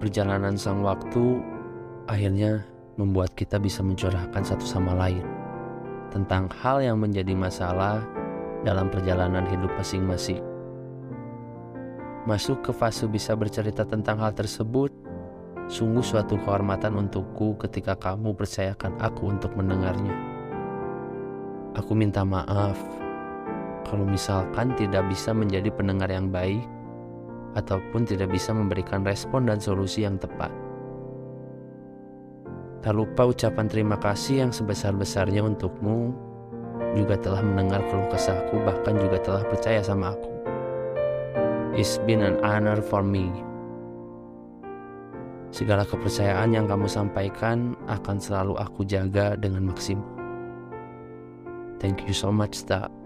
perjalanan sang waktu akhirnya membuat kita bisa mencurahkan satu sama lain tentang hal yang menjadi masalah dalam perjalanan hidup masing-masing. Masuk ke fase bisa bercerita tentang hal tersebut sungguh suatu kehormatan untukku ketika kamu percayakan aku untuk mendengarnya. Aku minta maaf kalau misalkan tidak bisa menjadi pendengar yang baik ataupun tidak bisa memberikan respon dan solusi yang tepat. Tak lupa ucapan terima kasih yang sebesar-besarnya untukmu juga telah mendengar keluh kesahku bahkan juga telah percaya sama aku. It's been an honor for me. Segala kepercayaan yang kamu sampaikan akan selalu aku jaga dengan maksimal. Thank you so much, Tak.